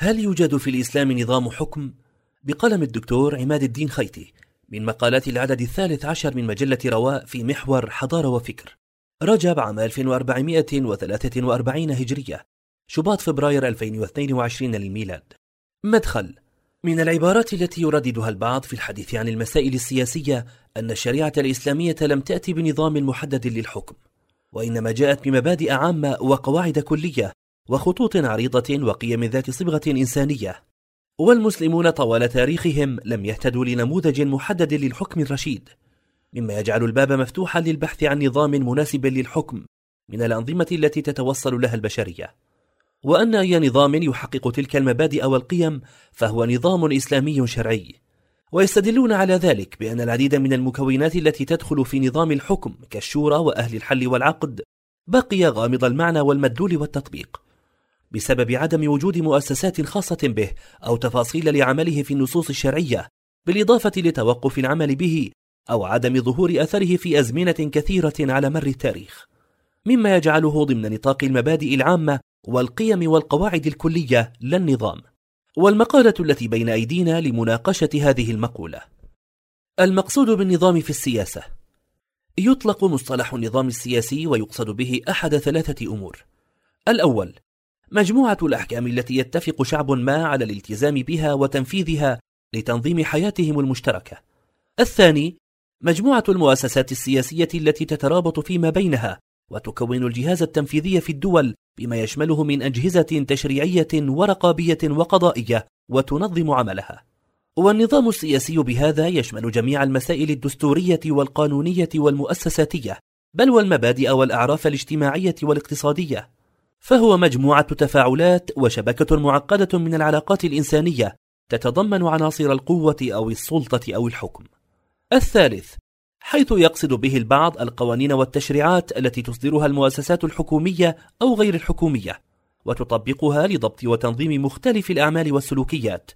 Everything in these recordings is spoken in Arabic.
هل يوجد في الإسلام نظام حكم؟ بقلم الدكتور عماد الدين خيتي من مقالات العدد الثالث عشر من مجلة رواء في محور حضارة وفكر رجب عام 1443 هجرية شباط فبراير 2022 للميلاد مدخل من العبارات التي يرددها البعض في الحديث عن المسائل السياسية أن الشريعة الإسلامية لم تأتي بنظام محدد للحكم وإنما جاءت بمبادئ عامة وقواعد كلية وخطوط عريضة وقيم ذات صبغة إنسانية. والمسلمون طوال تاريخهم لم يهتدوا لنموذج محدد للحكم الرشيد. مما يجعل الباب مفتوحا للبحث عن نظام مناسب للحكم من الأنظمة التي تتوصل لها البشرية. وأن أي نظام يحقق تلك المبادئ والقيم فهو نظام إسلامي شرعي. ويستدلون على ذلك بأن العديد من المكونات التي تدخل في نظام الحكم كالشورى وأهل الحل والعقد بقي غامض المعنى والمدلول والتطبيق. بسبب عدم وجود مؤسسات خاصة به أو تفاصيل لعمله في النصوص الشرعية بالإضافة لتوقف العمل به أو عدم ظهور أثره في أزمنة كثيرة على مر التاريخ. مما يجعله ضمن نطاق المبادئ العامة والقيم والقواعد الكلية لا النظام والمقالة التي بين أيدينا لمناقشة هذه المقولة. المقصود بالنظام في السياسة. يطلق مصطلح النظام السياسي ويقصد به أحد ثلاثة أمور. الأول مجموعة الأحكام التي يتفق شعب ما على الالتزام بها وتنفيذها لتنظيم حياتهم المشتركة. الثاني مجموعة المؤسسات السياسية التي تترابط فيما بينها وتكون الجهاز التنفيذي في الدول بما يشمله من أجهزة تشريعية ورقابية وقضائية وتنظم عملها. والنظام السياسي بهذا يشمل جميع المسائل الدستورية والقانونية والمؤسساتية بل والمبادئ والأعراف الاجتماعية والاقتصادية. فهو مجموعة تفاعلات وشبكة معقدة من العلاقات الإنسانية تتضمن عناصر القوة أو السلطة أو الحكم. الثالث حيث يقصد به البعض القوانين والتشريعات التي تصدرها المؤسسات الحكومية أو غير الحكومية وتطبقها لضبط وتنظيم مختلف الأعمال والسلوكيات.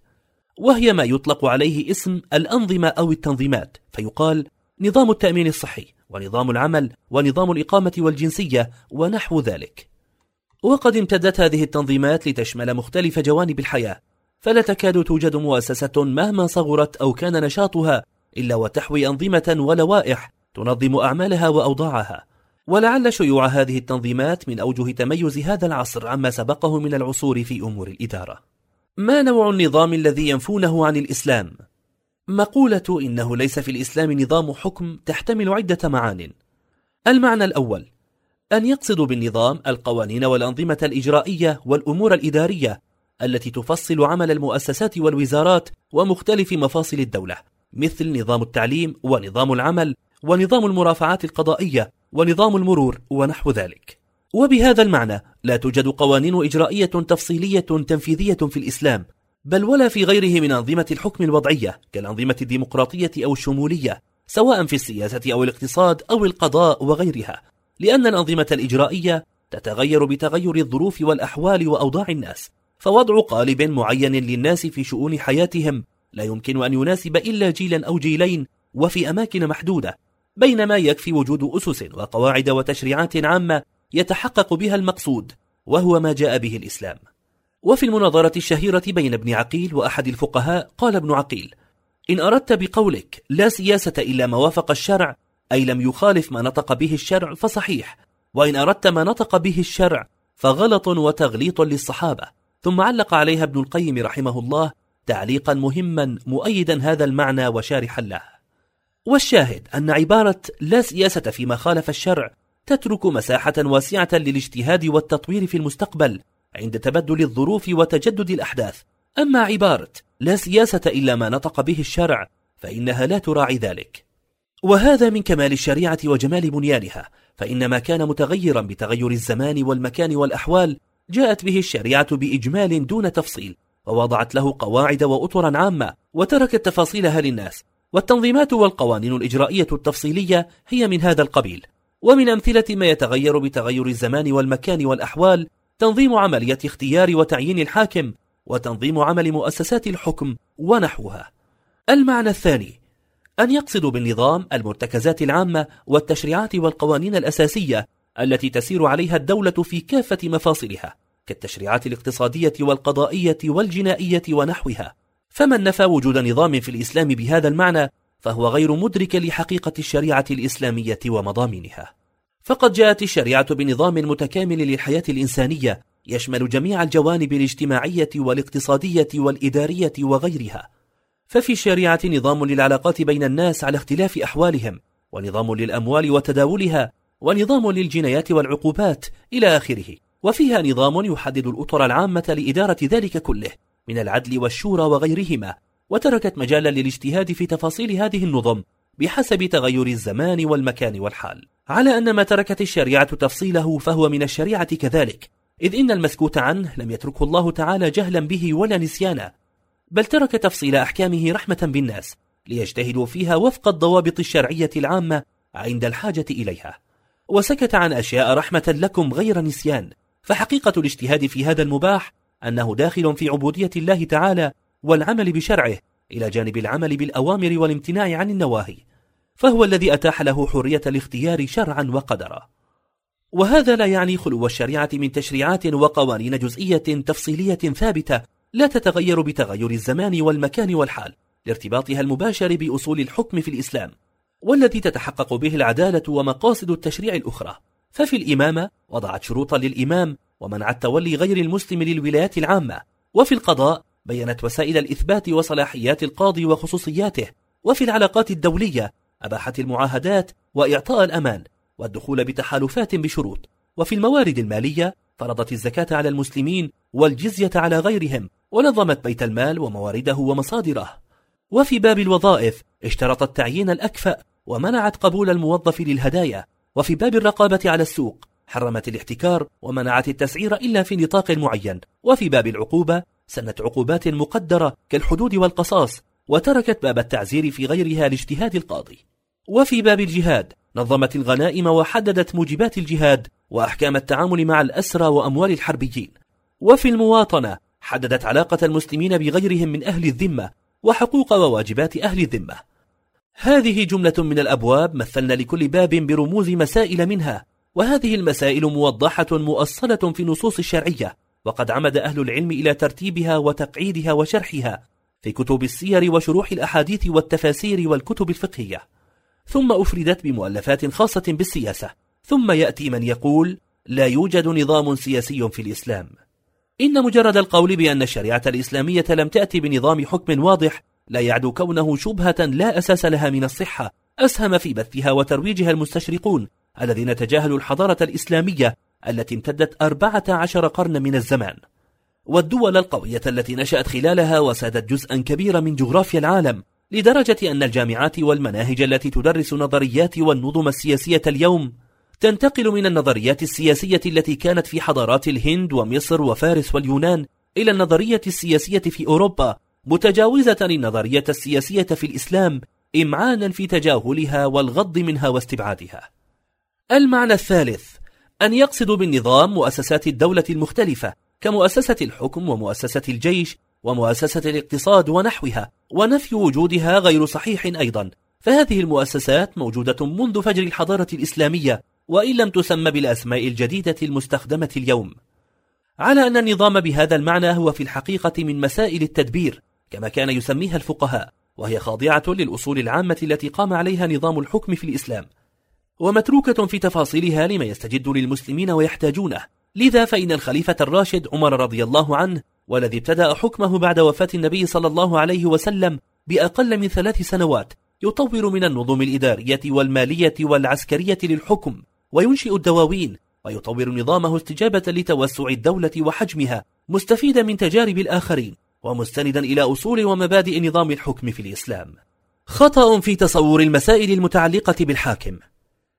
وهي ما يطلق عليه اسم الأنظمة أو التنظيمات فيقال نظام التأمين الصحي ونظام العمل ونظام الإقامة والجنسية ونحو ذلك. وقد امتدت هذه التنظيمات لتشمل مختلف جوانب الحياة. فلا تكاد توجد مؤسسة مهما صغرت أو كان نشاطها إلا وتحوي أنظمة ولوائح تنظم أعمالها وأوضاعها. ولعل شيوع هذه التنظيمات من أوجه تميز هذا العصر عما سبقه من العصور في أمور الإدارة. ما نوع النظام الذي ينفونه عن الإسلام؟ مقولة إنه ليس في الإسلام نظام حكم تحتمل عدة معان. المعنى الأول أن يقصد بالنظام القوانين والأنظمة الإجرائية والأمور الإدارية التي تفصل عمل المؤسسات والوزارات ومختلف مفاصل الدولة مثل نظام التعليم ونظام العمل ونظام المرافعات القضائية ونظام المرور ونحو ذلك. وبهذا المعنى لا توجد قوانين إجرائية تفصيلية تنفيذية في الإسلام بل ولا في غيره من أنظمة الحكم الوضعية كالأنظمة الديمقراطية أو الشمولية سواء في السياسة أو الاقتصاد أو القضاء وغيرها. لأن الأنظمة الإجرائية تتغير بتغير الظروف والأحوال وأوضاع الناس فوضع قالب معين للناس في شؤون حياتهم لا يمكن أن يناسب إلا جيلا أو جيلين وفي أماكن محدودة بينما يكفي وجود أسس وقواعد وتشريعات عامة يتحقق بها المقصود وهو ما جاء به الإسلام. وفي المناظرة الشهيرة بين ابن عقيل وأحد الفقهاء قال ابن عقيل إن أردت بقولك لا سياسة إلا ما وافق الشرع أي لم يخالف ما نطق به الشرع فصحيح وإن أردت ما نطق به الشرع فغلط وتغليط للصحابة. ثم علق عليها ابن القيم رحمه الله تعليقا مهما مؤيدا هذا المعنى وشارحا له. والشاهد أن عبارة لا سياسة فيما خالف الشرع تترك مساحة واسعة للاجتهاد والتطوير في المستقبل عند تبدل الظروف وتجدد الأحداث. أما عبارة لا سياسة إلا ما نطق به الشرع فإنها لا تراعي ذلك. وهذا من كمال الشريعة وجمال بنيانها فإن ما كان متغيرا بتغير الزمان والمكان والأحوال جاءت به الشريعة بإجمال دون تفصيل ووضعت له قواعد وأطرا عامة وتركت تفاصيلها للناس والتنظيمات والقوانين الإجرائية التفصيلية هي من هذا القبيل. ومن أمثلة ما يتغير بتغير الزمان والمكان والأحوال تنظيم عملية اختيار وتعيين الحاكم وتنظيم عمل مؤسسات الحكم ونحوها. المعنى الثاني أن يقصد بالنظام المرتكزات العامة والتشريعات والقوانين الأساسية التي تسير عليها الدولة في كافة مفاصلها كالتشريعات الاقتصادية والقضائية والجنائية ونحوها. فمن نفى وجود نظام في الإسلام بهذا المعنى فهو غير مدرك لحقيقة الشريعة الإسلامية ومضامينها. فقد جاءت الشريعة بنظام متكامل للحياة الإنسانية يشمل جميع الجوانب الاجتماعية والاقتصادية والإدارية وغيرها. ففي الشريعة نظام للعلاقات بين الناس على اختلاف أحوالهم ونظام للأموال وتداولها ونظام للجنايات والعقوبات إلى آخره. وفيها نظام يحدد الأطر العامة لإدارة ذلك كله من العدل والشورى وغيرهما. وتركت مجالا للاجتهاد في تفاصيل هذه النظم بحسب تغير الزمان والمكان والحال. على أن ما تركت الشريعة تفصيله فهو من الشريعة كذلك إذ إن المسكوت عنه لم يتركه الله تعالى جهلا به ولا نسيانا بل ترك تفصيل أحكامه رحمة بالناس ليجتهدوا فيها وفق الضوابط الشرعية العامة عند الحاجة إليها. وسكت عن أشياء رحمة لكم غير نسيان. فحقيقة الاجتهاد في هذا المباح أنه داخل في عبودية الله تعالى والعمل بشرعه إلى جانب العمل بالأوامر والامتناع عن النواهي. فهو الذي أتاح له حرية الاختيار شرعا وقدرا. وهذا لا يعني خلو الشريعة من تشريعات وقوانين جزئية تفصيلية ثابتة لا تتغير بتغير الزمان والمكان والحال لارتباطها المباشر بأصول الحكم في الإسلام والذي تتحقق به العدالة ومقاصد التشريع الأخرى. ففي الإمامة وضعت شروطا للإمام ومنعت تولي غير المسلم للولايات العامة وفي القضاء بينت وسائل الإثبات وصلاحيات القاضي وخصوصياته وفي العلاقات الدولية أباحت المعاهدات وإعطاء الأمان والدخول بتحالفات بشروط. وفي الموارد المالية فرضت الزكاة على المسلمين والجزية على غيرهم ونظمت بيت المال وموارده ومصادره. وفي باب الوظائف اشترطت تعيين الأكفأ ومنعت قبول الموظف للهدايا. وفي باب الرقابة على السوق حرمت الاحتكار ومنعت التسعير إلا في نطاق معين. وفي باب العقوبة سنت عقوبات مقدرة كالحدود والقصاص وتركت باب التعزير في غيرها لاجتهاد القاضي. وفي باب الجهاد نظمت الغنائم وحددت موجبات الجهاد وأحكام التعامل مع الأسرى وأموال الحربيين. وفي المواطنة حددت علاقة المسلمين بغيرهم من أهل الذمة وحقوق وواجبات أهل الذمة. هذه جملة من الأبواب مثلنا لكل باب برموز مسائل منها وهذه المسائل موضحة مؤصلة في النصوص الشرعية وقد عمد أهل العلم إلى ترتيبها وتقعيدها وشرحها في كتب السير وشروح الأحاديث والتفاسير والكتب الفقهية. ثم أفردت بمؤلفات خاصة بالسياسة ثم يأتي من يقول لا يوجد نظام سياسي في الإسلام. إن مجرد القول بأن الشريعة الإسلامية لم تأتي بنظام حكم واضح لا يعدو كونه شبهة لا أساس لها من الصحة أسهم في بثها وترويجها المستشرقون الذين تجاهلوا الحضارة الإسلامية التي امتدت أربعة عشر قرن من الزمان. والدول القوية التي نشأت خلالها وسادت جزءا كبيرا من جغرافيا العالم لدرجة أن الجامعات والمناهج التي تدرس نظريات والنظم السياسية اليوم تنتقل من النظريات السياسية التي كانت في حضارات الهند ومصر وفارس واليونان إلى النظرية السياسية في أوروبا متجاوزة النظرية السياسية في الإسلام إمعانا في تجاهلها والغض منها واستبعادها. المعنى الثالث أن يقصدوا بالنظام مؤسسات الدولة المختلفة كمؤسسة الحكم ومؤسسة الجيش ومؤسسة الاقتصاد ونحوها ونفي وجودها غير صحيح أيضا. فهذه المؤسسات موجودة منذ فجر الحضارة الإسلامية وإن لم تسمى بالأسماء الجديدة المستخدمة اليوم. على أن النظام بهذا المعنى هو في الحقيقة من مسائل التدبير كما كان يسميها الفقهاء وهي خاضعة للأصول العامة التي قام عليها نظام الحكم في الإسلام. ومتروكة في تفاصيلها لما يستجد للمسلمين ويحتاجونه. لذا فإن الخليفة الراشد عمر رضي الله عنه والذي ابتدأ حكمه بعد وفاة النبي صلى الله عليه وسلم بأقل من ثلاث سنوات يطور من النظم الإدارية والمالية والعسكرية للحكم. وينشئ الدواوين ويطور نظامه استجابة لتوسع الدولة وحجمها مستفيدا من تجارب الآخرين ومستندا إلى أصول ومبادئ نظام الحكم في الإسلام. خطأ في تصور المسائل المتعلقة بالحاكم.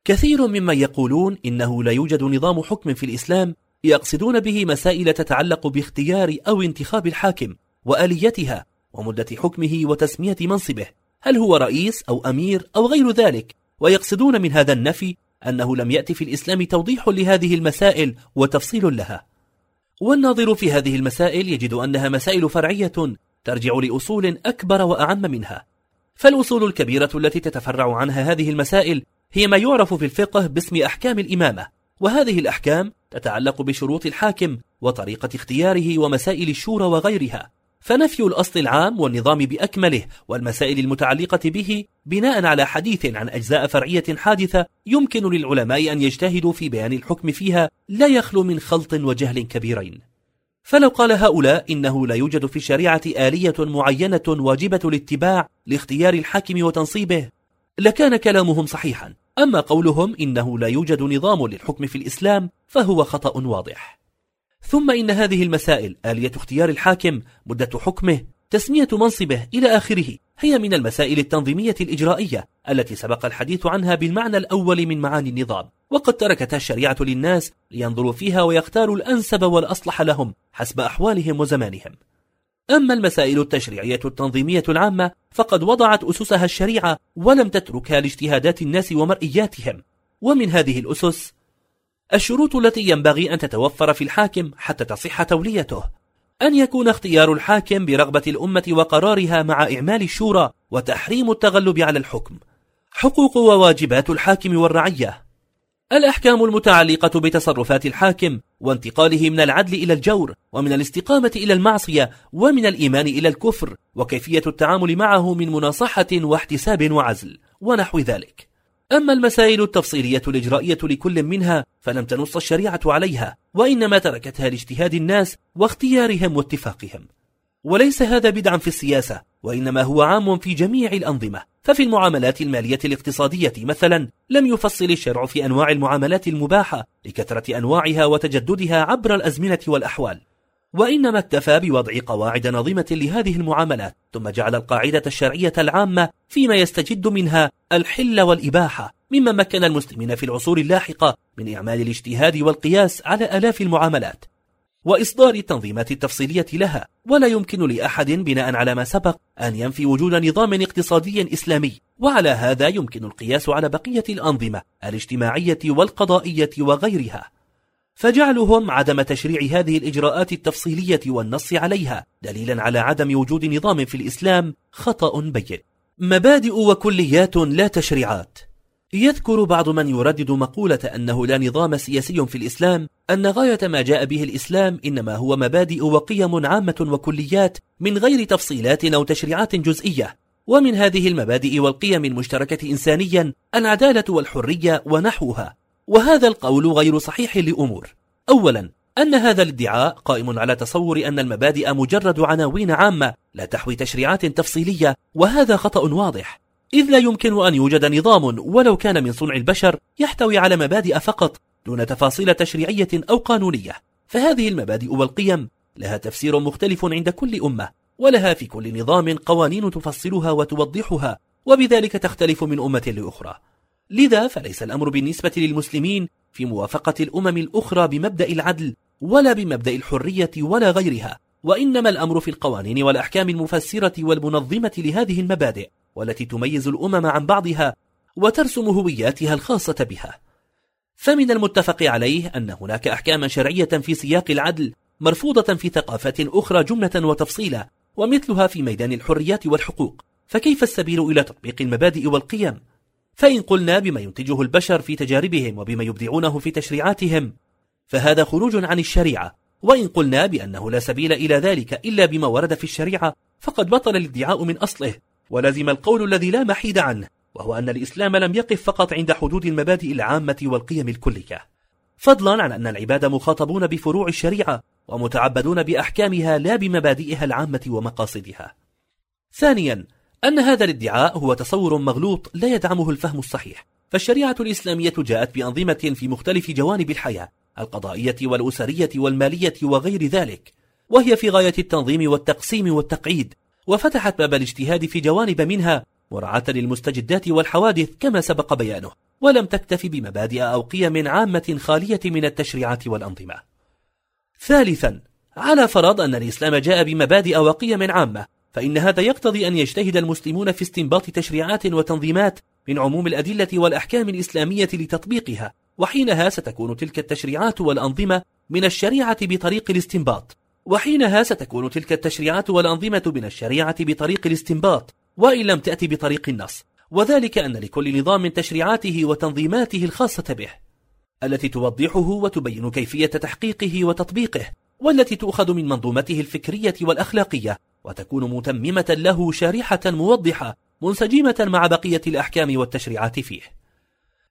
كثير ممن يقولون إنه لا يوجد نظام حكم في الإسلام يقصدون به مسائل تتعلق باختيار أو انتخاب الحاكم وآليتها ومدة حكمه وتسمية منصبه هل هو رئيس أو أمير أو غير ذلك ويقصدون من هذا النفي أنه لم يأتي في الإسلام توضيح لهذه المسائل وتفصيل لها. والناظر في هذه المسائل يجد أنها مسائل فرعية ترجع لأصول أكبر وأعم منها. فالأصول الكبيرة التي تتفرع عنها هذه المسائل هي ما يعرف في الفقه باسم أحكام الإمامة. وهذه الأحكام تتعلق بشروط الحاكم وطريقة اختياره ومسائل الشورى وغيرها. فنفي الأصل العام والنظام بأكمله والمسائل المتعلقة به بناء على حديث عن أجزاء فرعية حادثة يمكن للعلماء أن يجتهدوا في بيان الحكم فيها لا يخلو من خلط وجهل كبيرين. فلو قال هؤلاء إنه لا يوجد في الشريعة آلية معينة واجبة الاتباع لاختيار الحاكم وتنصيبه لكان كلامهم صحيحا. أما قولهم إنه لا يوجد نظام للحكم في الإسلام فهو خطأ واضح. ثم إن هذه المسائل آلية اختيار الحاكم مدة حكمه تسمية منصبه إلى آخره هي من المسائل التنظيمية الإجرائية التي سبق الحديث عنها بالمعنى الأول من معاني النظام. وقد تركتها الشريعة للناس لينظروا فيها ويختاروا الأنسب والأصلح لهم حسب أحوالهم وزمانهم. أما المسائل التشريعية التنظيمية العامة فقد وضعت أسسها الشريعة ولم تتركها لاجتهادات الناس ومرئياتهم. ومن هذه الأسس الشروط التي ينبغي أن تتوفر في الحاكم حتى تصح توليته. أن يكون اختيار الحاكم برغبة الأمة وقرارها مع إعمال الشورى وتحريم التغلب على الحكم. حقوق وواجبات الحاكم والرعية. الأحكام المتعلقة بتصرفات الحاكم وانتقاله من العدل إلى الجور ومن الاستقامة إلى المعصية ومن الإيمان إلى الكفر وكيفية التعامل معه من مناصحة واحتساب وعزل ونحو ذلك. أما المسائل التفصيلية الإجرائية لكل منها فلم تنص الشريعة عليها وإنما تركتها لاجتهاد الناس واختيارهم واتفاقهم. وليس هذا بدعا في السياسة وإنما هو عام في جميع الأنظمة. ففي المعاملات المالية الاقتصادية مثلا لم يفصل الشرع في أنواع المعاملات المباحة لكثرة أنواعها وتجددها عبر الأزمنة والأحوال. وإنما اكتفى بوضع قواعد نظيمة لهذه المعاملات ثم جعل القاعدة الشرعية العامة فيما يستجد منها الحل والإباحة مما مكن المسلمين في العصور اللاحقة من إعمال الاجتهاد والقياس على آلاف المعاملات وإصدار التنظيمات التفصيلية لها. ولا يمكن لأحد بناء على ما سبق أن ينفي وجود نظام اقتصادي إسلامي. وعلى هذا يمكن القياس على بقية الأنظمة الاجتماعية والقضائية وغيرها. فجعلهم عدم تشريع هذه الإجراءات التفصيلية والنص عليها دليلا على عدم وجود نظام في الإسلام خطأ بين. مبادئ وكليات لا تشريعات. يذكر بعض من يردد مقولة أنه لا نظام سياسي في الإسلام أن غاية ما جاء به الإسلام إنما هو مبادئ وقيم عامة وكليات من غير تفصيلات أو تشريعات جزئية. ومن هذه المبادئ والقيم المشتركة إنسانيا العدالة والحرية ونحوها. وهذا القول غير صحيح لأمور. أولا أن هذا الادعاء قائم على تصور أن المبادئ مجرد عناوين عامة لا تحوي تشريعات تفصيلية وهذا خطأ واضح. إذ لا يمكن أن يوجد نظام ولو كان من صنع البشر يحتوي على مبادئ فقط دون تفاصيل تشريعية أو قانونية. فهذه المبادئ والقيم لها تفسير مختلف عند كل أمة ولها في كل نظام قوانين تفصلها وتوضحها وبذلك تختلف من أمة لأخرى. لذا فليس الأمر بالنسبة للمسلمين في موافقة الأمم الأخرى بمبدأ العدل ولا بمبدأ الحرية ولا غيرها وإنما الأمر في القوانين والأحكام المفسرة والمنظمة لهذه المبادئ والتي تميز الأمم عن بعضها وترسم هوياتها الخاصة بها. فمن المتفق عليه أن هناك أحكاما شرعية في سياق العدل مرفوضة في ثقافات أخرى جملة وتفصيلا ومثلها في ميدان الحريات والحقوق. فكيف السبيل إلى تطبيق المبادئ والقيم؟ فإن قلنا بما ينتجه البشر في تجاربهم وبما يبدعونه في تشريعاتهم فهذا خروج عن الشريعة. وإن قلنا بأنه لا سبيل إلى ذلك إلا بما ورد في الشريعة فقد بطل الادعاء من أصله. ولزم القول الذي لا محيد عنه وهو أن الإسلام لم يقف فقط عند حدود المبادئ العامة والقيم الكلية. فضلا عن أن العباد مخاطبون بفروع الشريعة ومتعبدون بأحكامها لا بمبادئها العامة ومقاصدها. ثانيا أن هذا الادعاء هو تصور مغلوط لا يدعمه الفهم الصحيح. فالشريعة الإسلامية جاءت بأنظمة في مختلف جوانب الحياة القضائية والأسرية والمالية وغير ذلك وهي في غاية التنظيم والتقسيم والتقعيد وفتحت باب الاجتهاد في جوانب منها مراعاة للمستجدات والحوادث كما سبق بيانه ولم تكتف بمبادئ أو قيم عامة خالية من التشريعات والأنظمة. ثالثا على فرض أن الإسلام جاء بمبادئ وقيم عامة فإن هذا يقتضي أن يجتهد المسلمون في استنباط تشريعات وتنظيمات من عموم الأدلة والأحكام الإسلامية لتطبيقها وحينها ستكون تلك التشريعات والأنظمة من الشريعة بطريق الاستنباط. وحينها ستكون تلك التشريعات والأنظمة من الشريعة بطريق الاستنباط وإن لم تأتي بطريق النص. وذلك أن لكل نظام تشريعاته وتنظيماته الخاصة به التي توضحه وتبين كيفية تحقيقه وتطبيقه والتي تؤخذ من منظومته الفكرية والأخلاقية. وتكون متممة له شارحة موضحة منسجمة مع بقية الأحكام والتشريعات فيه.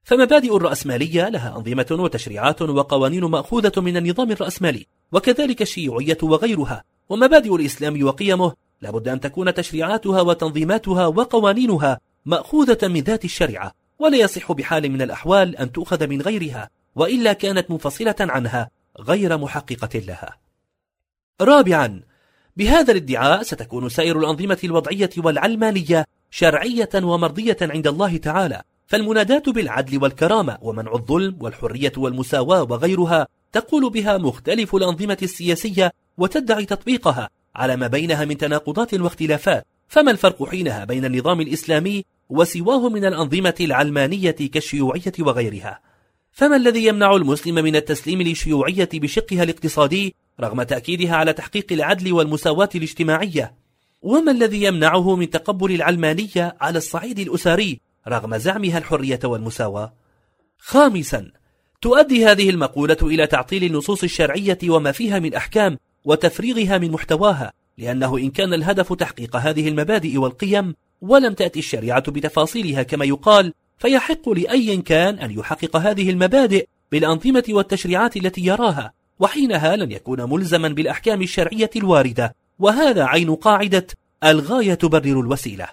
فمبادئ الرأسمالية لها أنظمة وتشريعات وقوانين مأخوذة من النظام الرأسمالي وكذلك الشيوعية وغيرها. ومبادئ الإسلام وقيمه لابد أن تكون تشريعاتها وتنظيماتها وقوانينها مأخوذة من ذات الشريعة ولا يصح بحال من الأحوال أن تؤخذ من غيرها وإلا كانت منفصلة عنها غير محققة لها. رابعا بهذا الادعاء ستكون سائر الأنظمة الوضعية والعلمانية شرعية ومرضية عند الله تعالى. فالمنادات بالعدل والكرامة ومنع الظلم والحرية والمساواة وغيرها تقول بها مختلف الأنظمة السياسية وتدعي تطبيقها على ما بينها من تناقضات واختلافات. فما الفرق حينها بين النظام الإسلامي وسواه من الأنظمة العلمانية كالشيوعية وغيرها؟ فما الذي يمنع المسلم من التسليم للشيوعية بشقها الاقتصادي رغم تأكيدها على تحقيق العدل والمساواة الاجتماعية. وما الذي يمنعه من تقبل العلمانية على الصعيد الأسري رغم زعمها الحرية والمساواة؟ خامسا تؤدي هذه المقولة إلى تعطيل النصوص الشرعية وما فيها من أحكام وتفريغها من محتواها لأنه إن كان الهدف تحقيق هذه المبادئ والقيم ولم تأتي الشريعة بتفاصيلها كما يقال فيحق لأي كان أن يحقق هذه المبادئ بالأنظمة والتشريعات التي يراها. وحينها لن يكون ملزما بالأحكام الشرعية الواردة وهذا عين قاعدة الغاية تبرر الوسيلة.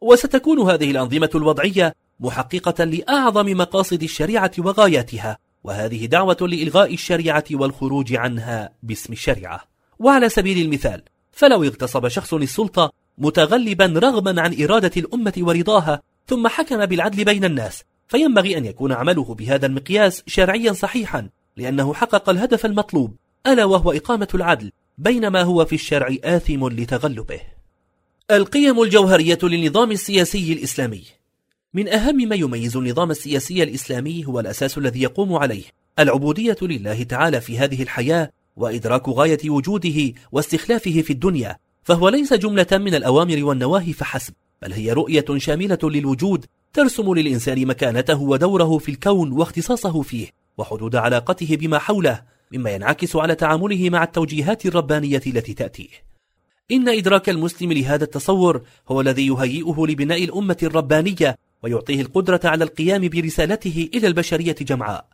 وستكون هذه الأنظمة الوضعية محققة لأعظم مقاصد الشريعة وغاياتها وهذه دعوة لإلغاء الشريعة والخروج عنها باسم الشريعة. وعلى سبيل المثال فلو اغتصب شخص السلطة متغلبا رغما عن إرادة الأمة ورضاها ثم حكم بالعدل بين الناس فينبغي أن يكون عمله بهذا المقياس شرعيا صحيحا لأنه حقق الهدف المطلوب ألا وهو إقامة العدل بينما هو في الشرع آثم لتغلبه. القيم الجوهرية للنظام السياسي الإسلامي. من أهم ما يميز النظام السياسي الإسلامي هو الأساس الذي يقوم عليه العبودية لله تعالى في هذه الحياة وإدراك غاية وجوده واستخلافه في الدنيا فهو ليس جملة من الأوامر والنواهي فحسب بل هي رؤية شاملة للوجود ترسم للإنسان مكانته ودوره في الكون واختصاصه فيه. وحدود علاقته بما حوله مما ينعكس على تعامله مع التوجيهات الربانية التي تأتيه. إن إدراك المسلم لهذا التصور هو الذي يهيئه لبناء الأمة الربانية ويعطيه القدرة على القيام برسالته إلى البشرية جمعاء.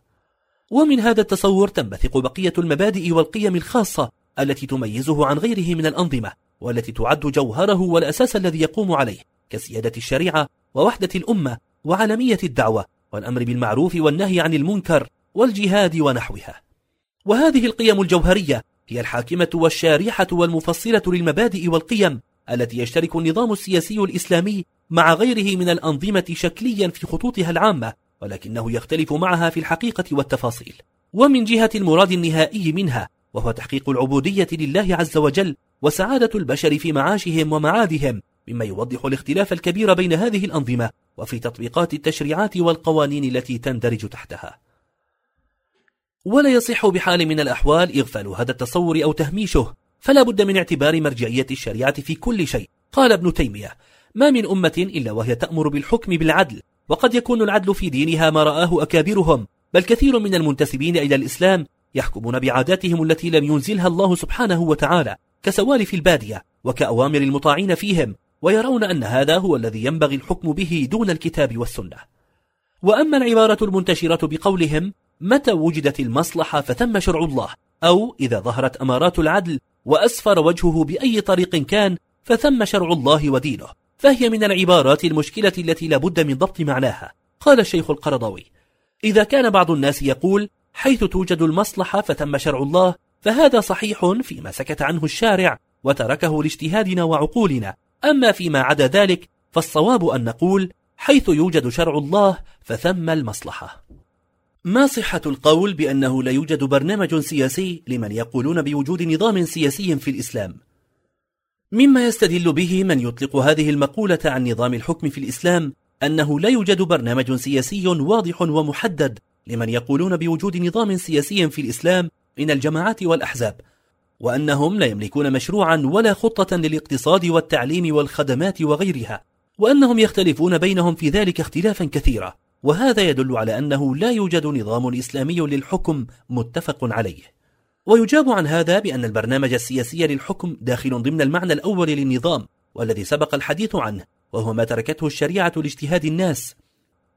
ومن هذا التصور تنبثق بقية المبادئ والقيم الخاصة التي تميزه عن غيره من الأنظمة والتي تعد جوهره والأساس الذي يقوم عليه كسيادة الشريعة ووحدة الأمة وعالمية الدعوة والأمر بالمعروف والنهي عن المنكر والجهاد ونحوها. وهذه القيم الجوهرية هي الحاكمة والشارحة والمفصلة للمبادئ والقيم التي يشترك النظام السياسي الإسلامي مع غيره من الأنظمة شكليا في خطوطها العامة ولكنه يختلف معها في الحقيقة والتفاصيل. ومن جهة المراد النهائي منها وهو تحقيق العبودية لله عز وجل وسعادة البشر في معاشهم ومعادهم مما يوضح الاختلاف الكبير بين هذه الأنظمة وفي تطبيقات التشريعات والقوانين التي تندرج تحتها. ولا يصح بحال من الأحوال إغفال هذا التصور أو تهميشه. فلا بد من اعتبار مرجعية الشريعة في كل شيء. قال ابن تيمية ما من أمة إلا وهي تأمر بالحكم بالعدل وقد يكون العدل في دينها ما رآه أكابرهم بل كثير من المنتسبين إلى الإسلام يحكمون بعاداتهم التي لم ينزلها الله سبحانه وتعالى كسوالف البادية وكأوامر المطاعين فيهم ويرون أن هذا هو الذي ينبغي الحكم به دون الكتاب والسنة. وأما العبارة المنتشرة بقولهم متى وجدت المصلحة فثم شرع الله؟ أو إذا ظهرت أمارات العدل وأسفر وجهه بأي طريق كان فثم شرع الله ودينه. فهي من العبارات المشكلة التي لابد من ضبط معناها. قال الشيخ القرضوي إذا كان بعض الناس يقول حيث توجد المصلحة فثم شرع الله فهذا صحيح فيما سكت عنه الشارع وتركه لاجتهادنا وعقولنا. أما فيما عدا ذلك فالصواب أن نقول حيث يوجد شرع الله فثم المصلحة. ما صحة القول بأنه لا يوجد برنامج سياسي لمن يقولون بوجود نظام سياسي في الإسلام؟ مما يستدل به من يطلق هذه المقولة عن نظام الحكم في الإسلام أنه لا يوجد برنامج سياسي واضح ومحدد لمن يقولون بوجود نظام سياسي في الإسلام من الجماعات والأحزاب وأنهم لا يملكون مشروعا ولا خطة للاقتصاد والتعليم والخدمات وغيرها وأنهم يختلفون بينهم في ذلك اختلافا كثيرا. وهذا يدل على أنه لا يوجد نظام إسلامي للحكم متفق عليه. ويجاب عن هذا بأن البرنامج السياسي للحكم داخل ضمن المعنى الأول للنظام والذي سبق الحديث عنه وهو ما تركته الشريعة لاجتهاد الناس.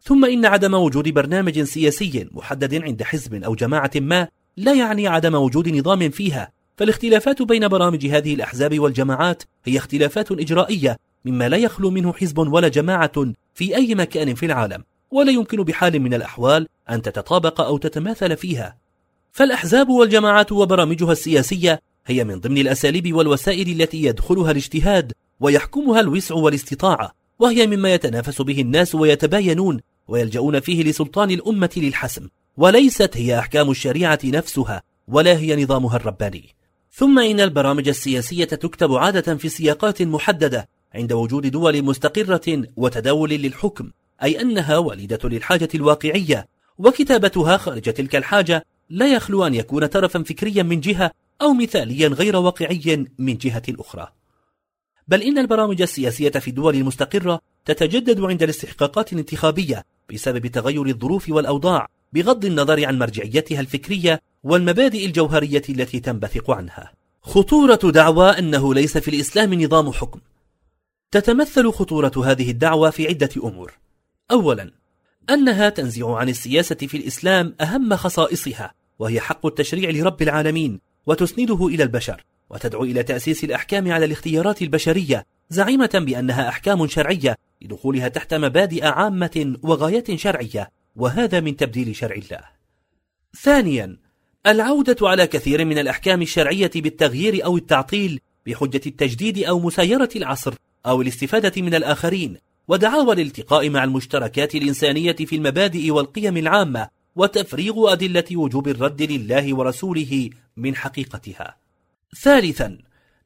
ثم إن عدم وجود برنامج سياسي محدد عند حزب أو جماعة ما لا يعني عدم وجود نظام فيها. فالاختلافات بين برامج هذه الأحزاب والجماعات هي اختلافات إجرائية مما لا يخلو منه حزب ولا جماعة في أي مكان في العالم. ولا يمكن بحال من الأحوال أن تتطابق أو تتماثل فيها. فالأحزاب والجماعات وبرامجها السياسية هي من ضمن الأساليب والوسائل التي يدخلها الاجتهاد ويحكمها الوسع والاستطاعة وهي مما يتنافس به الناس ويتباينون ويلجؤون فيه لسلطان الأمة للحسم. وليست هي أحكام الشريعة نفسها ولا هي نظامها الرباني. ثم إن البرامج السياسية تكتب عادة في سياقات محددة عند وجود دول مستقرة وتداول للحكم. أي أنها والدة للحاجة الواقعية وكتابتها خارج تلك الحاجة لا يخلو أن يكون ترفا فكريا من جهة أو مثاليا غير واقعي من جهة أخرى. بل إن البرامج السياسية في الدول المستقرة تتجدد عند الاستحقاقات الانتخابية بسبب تغير الظروف والأوضاع بغض النظر عن مرجعيتها الفكرية والمبادئ الجوهرية التي تنبثق عنها. خطورة دعوى أنه ليس في الإسلام نظام حكم. تتمثل خطورة هذه الدعوة في عدة أمور. أولا أنها تنزع عن السياسة في الإسلام أهم خصائصها وهي حق التشريع لرب العالمين وتسنده إلى البشر وتدعو إلى تأسيس الأحكام على الاختيارات البشرية زعيمة بأنها أحكام شرعية لدخولها تحت مبادئ عامة وغايات شرعية وهذا من تبديل شرع الله. ثانيا العودة على كثير من الأحكام الشرعية بالتغيير أو التعطيل بحجة التجديد أو مسايرة العصر أو الاستفادة من الآخرين. ودعاوى الالتقاء مع المشتركات الإنسانية في المبادئ والقيم العامة وتفريغ أدلة وجوب الرد لله ورسوله من حقيقتها. ثالثا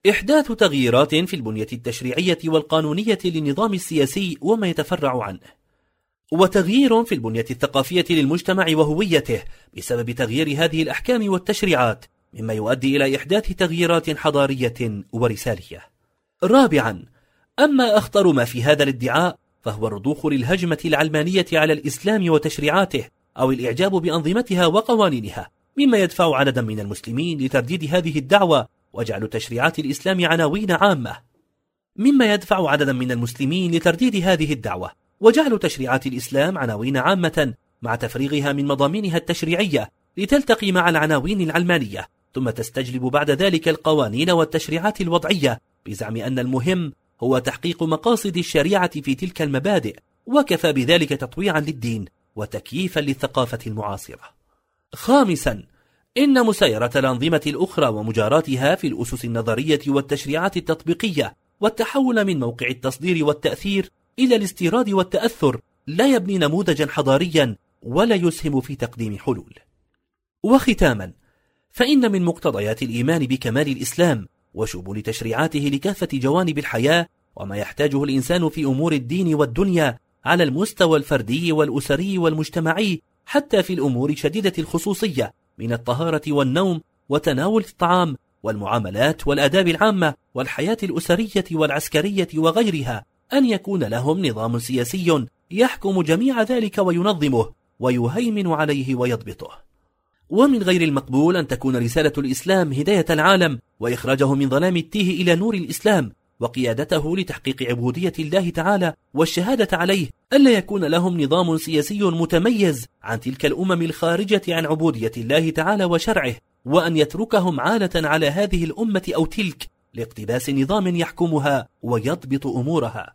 إحداث تغييرات في البنية التشريعية والقانونية للنظام السياسي وما يتفرع عنه. وتغيير في البنية الثقافية للمجتمع وهويته بسبب تغيير هذه الأحكام والتشريعات مما يؤدي إلى إحداث تغييرات حضارية ورسالية. رابعا أما أخطر ما في هذا الادعاء فهو الرضوخ للهجمة العلمانية على الإسلام وتشريعاته أو الإعجاب بأنظمتها وقوانينها مما يدفع عددا من المسلمين لترديد هذه الدعوة وجعل تشريعات الإسلام عناوين عامة. مما يدفع عددا من المسلمين لترديد هذه الدعوة وجعل تشريعات الإسلام عناوين عامة مع تفريغها من مضامينها التشريعية لتلتقي مع العناوين العلمانية ثم تستجلب بعد ذلك القوانين والتشريعات الوضعية بزعم أن المهم هو تحقيق مقاصد الشريعة في تلك المبادئ وكفى بذلك تطويعا للدين وتكييفا للثقافة المعاصرة. خامسا إن مسايرة الأنظمة الأخرى ومجاراتها في الأسس النظرية والتشريعات التطبيقية والتحول من موقع التصدير والتأثير إلى الاستيراد والتأثر لا يبني نموذجا حضاريا ولا يسهم في تقديم حلول. وختاما فإن من مقتضيات الإيمان بكمال الإسلام وشمول تشريعاته لكافة جوانب الحياة وما يحتاجه الإنسان في أمور الدين والدنيا على المستوى الفردي والأسري والمجتمعي حتى في الأمور شديدة الخصوصية من الطهارة والنوم وتناول الطعام والمعاملات والآداب العامة والحياة الأسرية والعسكرية وغيرها أن يكون لهم نظام سياسي يحكم جميع ذلك وينظمه ويهيمن عليه ويضبطه. ومن غير المقبول أن تكون رسالة الإسلام هداية العالم وإخراجه من ظلام التيه إلى نور الإسلام وقيادته لتحقيق عبودية الله تعالى والشهادة عليه ألا يكون لهم نظام سياسي متميز عن تلك الأمم الخارجة عن عبودية الله تعالى وشرعه وأن يتركهم عالة على هذه الأمة أو تلك لاقتباس نظام يحكمها ويضبط أمورها.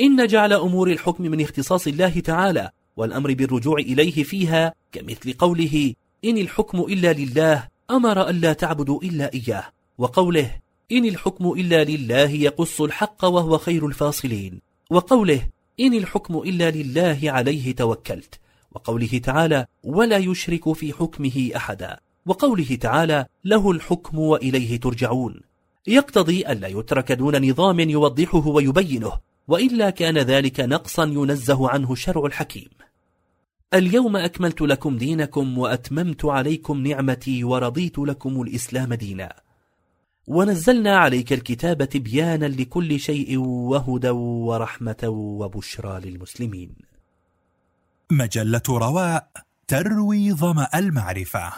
إن جعل أمور الحكم من اختصاص الله تعالى والأمر بالرجوع إليه فيها كمثل قوله إن الحكم إلا لله أمر ألا تعبدوا إلا إياه. وقوله إن الحكم إلا لله يقص الحق وهو خير الفاصلين. وقوله إن الحكم إلا لله عليه توكلت. وقوله تعالى ولا يشرك في حكمه أحدا. وقوله تعالى له الحكم وإليه ترجعون. يقتضي ألا يترك دون نظام يوضحه ويبينه وإلا كان ذلك نقصا ينزه عنه الشرع الحكيم. اليوم أكملت لكم دينكم وأتممت عليكم نعمتي ورضيت لكم الإسلام دينا. ونزلنا عليك الكتاب تبيانا لكل شيء وهدى ورحمة وبشرى للمسلمين. مجلة رواء تروي ظمأ المعرفة.